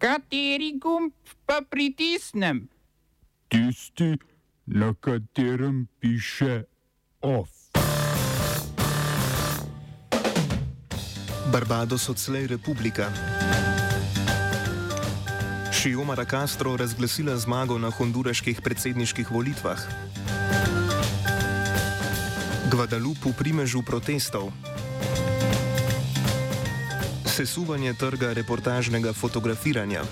Kateri gumb pa pritisnem? Tisti, na katerem piše OF. Barbados odslej republika. Šiomara Castro razglasila zmago na honduraških predsedniških volitvah. Guadalupe v primežu protestov. Sesuvanje trga reportažnega fotografiranja.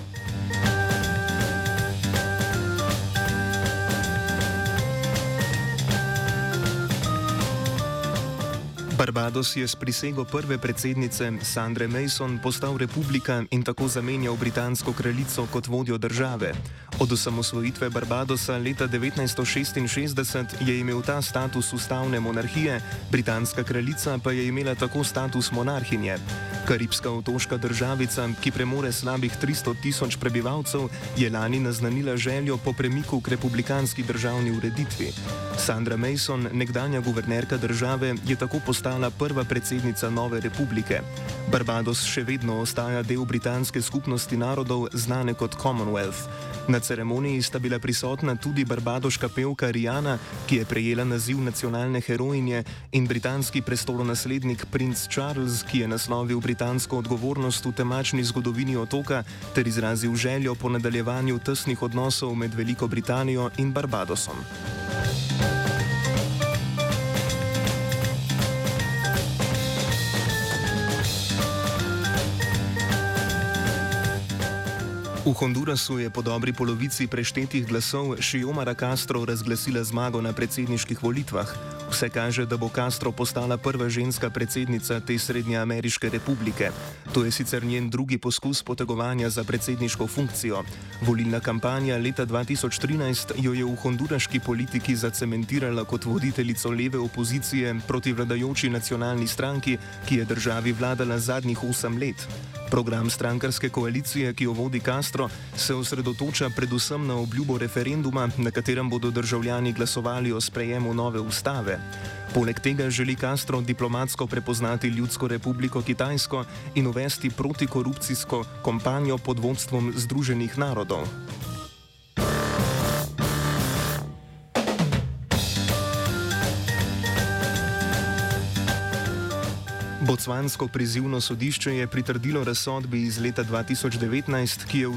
Barbados je s prisego prve predsednice Sandre Mason postal republika in tako zamenjal britansko kraljico kot vodjo države. Od osamosvojitve Barbadosa leta 1966 je imel ta status ustavne monarhije, britanska kraljica pa je imela tako status monarhinje. Karibska otoška državica, ki premore slabih 300 tisoč prebivalcev, je lani naznanila željo po premiku k republikanski državni ureditvi. Sandra Mason, nekdanja guvernerka države, je tako postala prva predsednica nove republike. Barbados še vedno ostaja del britanske skupnosti narodov, znane kot Commonwealth. Na ceremoniji sta bila prisotna tudi barbadoška pevka Rihanna, ki je prejela naziv nacionalne herojinje, in britanski prestolonaslednik princ Charles, ki je naslovil britansko odgovornost v temačni zgodovini otoka ter izrazil željo po nadaljevanju tesnih odnosov med Veliko Britanijo in Barbadosom. V Hondurasu je po dobri polovici preštetih glasov Šiomara Castro razglasila zmago na predsedniških volitvah. Vse kaže, da bo Castro postala prva ženska predsednica te Srednjeameriške republike. To je sicer njen drugi poskus potegovanja za predsedniško funkcijo. Volilna kampanja leta 2013 jo je v honduraški politiki zacementirala kot voditeljico leve opozicije proti vladajoči nacionalni stranki, ki je državi vladala zadnjih osem let. Program strankarske koalicije, ki jo vodi Castro, se osredotoča predvsem na obljubo referenduma, na katerem bodo državljani glasovali o sprejemu nove ustave. Poleg tega želi Castro diplomatsko prepoznati Ljudsko republiko Kitajsko in uvesti protikorupcijsko kampanjo pod vodstvom Združenih narodov. Bocvansko prizivno sodišče je pritrdilo razsodbi iz leta 2019, ki, v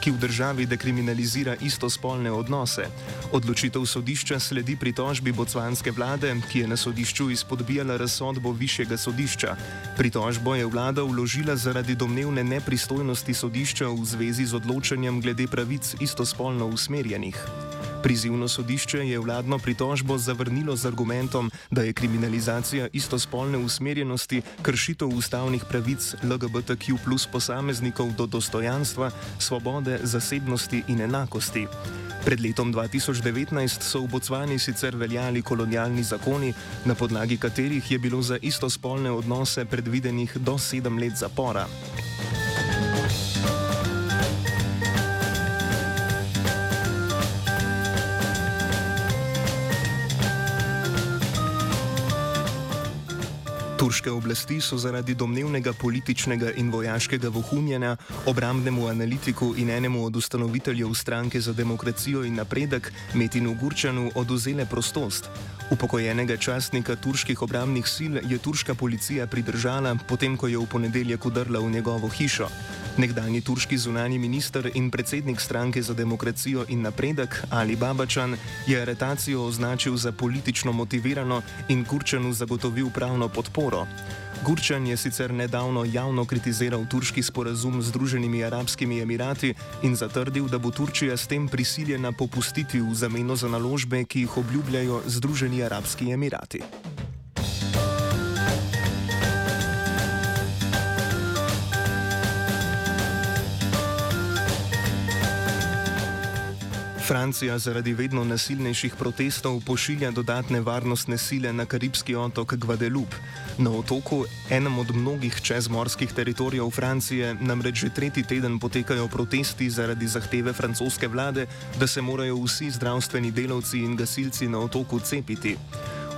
ki v državi dekriminalizira istospolne odnose. Odločitev sodišča sledi pritožbi bocvanske vlade, ki je na sodišču izpodbijala razsodbo višjega sodišča. Pritožbo je vlada vložila zaradi domnevne nepristojnosti sodišča v zvezi z odločanjem glede pravic istospolno usmerjenih. Prizivno sodišče je vladno pritožbo zavrnilo z argumentom, da je kriminalizacija istospolne usmerjenosti kršitev ustavnih pravic LGBTQ plus posameznikov do dostojanstva, svobode, zasebnosti in enakosti. Pred letom 2019 so v Bocvani sicer veljali kolonialni zakoni, na podlagi katerih je bilo za istospolne odnose predvidenih do sedem let zapora. Turške oblasti so zaradi domnevnega političnega in vojaškega vohunjenja obramnemu analitiku in enemu od ustanoviteljev stranke za demokracijo in napredek Metinu Gurčanu oduzele prostost. Upokojenega častnika turških obramnih sil je turška policija pridržala, potem ko je v ponedeljek udrla v njegovo hišo. Nekdani turški zunani minister in predsednik stranke za demokracijo in napredek Ali Babačan je aretacijo označil za politično motivirano in Kurčanu zagotovil pravno podporo. Gurčan je sicer nedavno javno kritiziral turški sporazum z Združenimi arabskimi emirati in zatrdil, da bo Turčija s tem prisiljena popustiti v zameno za naložbe, ki jih obljubljajo Združeni arabski emirati. Francija zaradi vedno nasilnejših protestov pošilja dodatne varnostne sile na karibski otok Guadeloupe. Na otoku, enem od mnogih čezmorskih teritorijev Francije, namreč že tretji teden potekajo protesti zaradi zahteve francoske vlade, da se morajo vsi zdravstveni delavci in gasilci na otoku cepiti.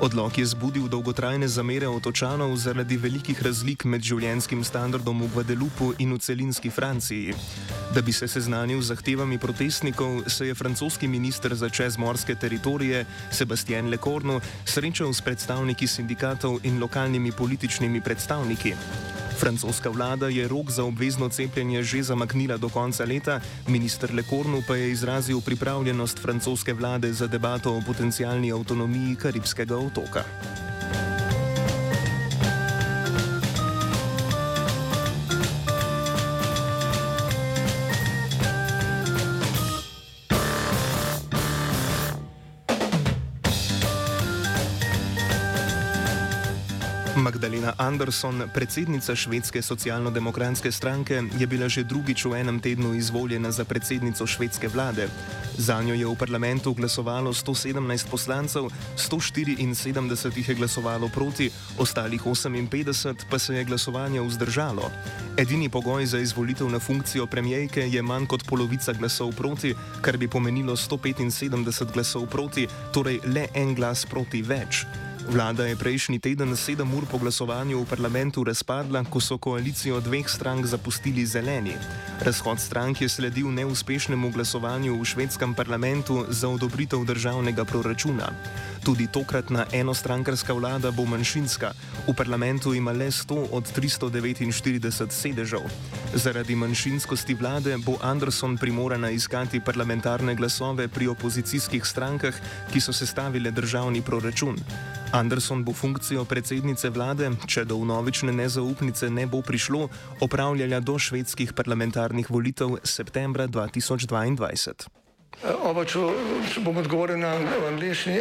Odlog je zbudil dolgotrajne zamere otočanov zaradi velikih razlik med življenskim standardom v Guadeloupu in v celinski Franciji. Da bi se seznanil z zahtevami protestnikov, se je francoski minister za čezmorske teritorije Sebastian Lecornu srečal s predstavniki sindikatov in lokalnimi političnimi predstavniki. Francoska vlada je rok za obvezno cepljenje že zamaknila do konca leta, minister Lekornu pa je izrazil pripravljenost francoske vlade za debato o potencijalni avtonomiji Karibskega otoka. Magdalena Andersson, predsednica švedske socialno-demokratske stranke, je bila že drugič v enem tednu izvoljena za predsednico švedske vlade. Za njo je v parlamentu glasovalo 117 poslancev, 174 jih je glasovalo proti, ostalih 58 pa se je glasovanje vzdržalo. Edini pogoj za izvolitev na funkcijo premijejke je manj kot polovica glasov proti, kar bi pomenilo 175 glasov proti, torej le en glas proti več. Vlada je prejšnji teden sedem ur po glasovanju v parlamentu razpadla, ko so koalicijo dveh strank zapustili zeleni. Razhod strank je sledil neuspešnemu glasovanju v švedskem parlamentu za odobritev državnega proračuna. Tudi tokratna enostrankarska vlada bo manjšinska. V parlamentu ima le 100 od 349 sedežev. Zaradi manjšinskosti vlade bo Anderson primorana iskati parlamentarne glasove pri opozicijskih strankah, ki so sestavile državni proračun. Anderson bo funkcijo predsednice vlade, če do novične nezaupnice ne bo prišlo, opravljala do švedskih parlamentarnih volitev septembra 2022. Oba, če, če bom odgovoril na angliški.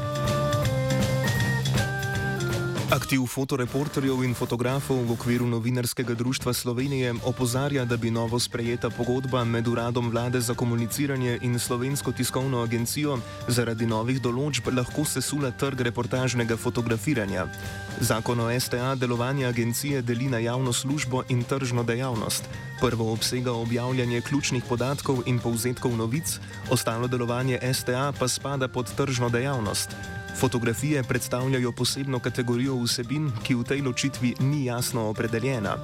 Aktiv fotoreporterjev in fotografov v okviru novinarskega društva Slovenije opozarja, da bi novo sprejeta pogodba med uradom vlade za komuniciranje in slovensko tiskovno agencijo zaradi novih določb lahko sesula trg reportažnega fotografiranja. Zakon o STA delovanje agencije deli na javno službo in tržno dejavnost. Prvo obsega objavljanje ključnih podatkov in povzetkov novic, ostalo delovanje STA pa spada pod tržno dejavnost. Fotografije predstavljajo posebno kategorijo vsebin, ki v tej ločitvi ni jasno opredeljena.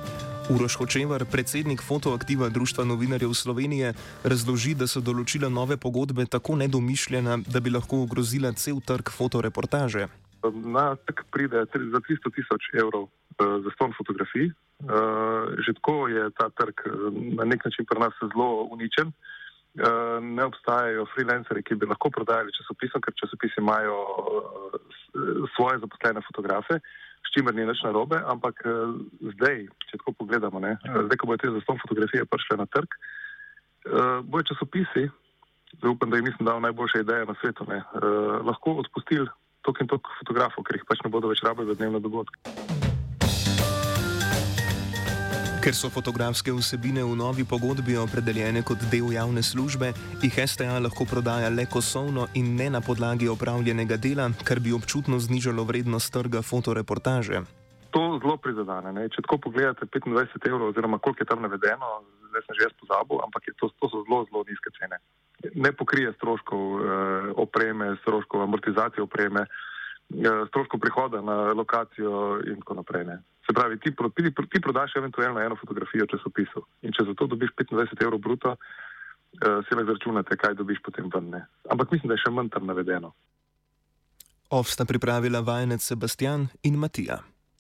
Uroš Hočevar, predsednik fotoaktiva Društva novinarjev Slovenije, razloži, da so določila nove pogodbe tako nedomišljena, da bi lahko ogrozila cel trg fotoreportaže. Na trg pride za 300 tisoč evrov uh, za ston fotografij. Uh, že tako je ta trg uh, na nek način pri nas zelo uničen. Eh, ne obstajajo freelanceri, ki bi lahko prodajali časopise, ker časopisi imajo eh, svoje zaposlene fotografe, s čimer ni nič narobe, ampak eh, zdaj, če tako pogledamo, ne, zdaj, ko bojo te zaston fotografije prišle na trg, bojo časopisi, zdaj upam, da jim nisem dal najboljše ideje na svetu, ne, lahko odpustili tok in tok fotografov, ker jih pač ne bodo več rabili za dnevne dogodke. Ker so fotografske vsebine v novi pogodbi opredeljene kot del javne službe, jih STA lahko prodaja le kosovno in ne na podlagi opravljenega dela, kar bi občutno znižalo vrednost trga fotoreportaže. To zelo prizadene. Ne? Če tako pogledate 25 evrov, oziroma koliko je tam navedeno, zdaj sem že jaz pozabil, ampak to, to so zelo, zelo nizke cene. Ne pokrije stroškov eh, opreme, stroškov amortizacije opreme, eh, stroškov prihoda na lokacijo in tako naprej. Ne? Se pravi, ti, ti, ti prodaš eventualno eno fotografijo časopisov in če za to dobiš 25 evrov bruto, uh, si le zračunate, kaj dobiš potem ven. Ne. Ampak mislim, da je še manj tam navedeno. Ovsta pripravila vajenec Sebastian in Matija.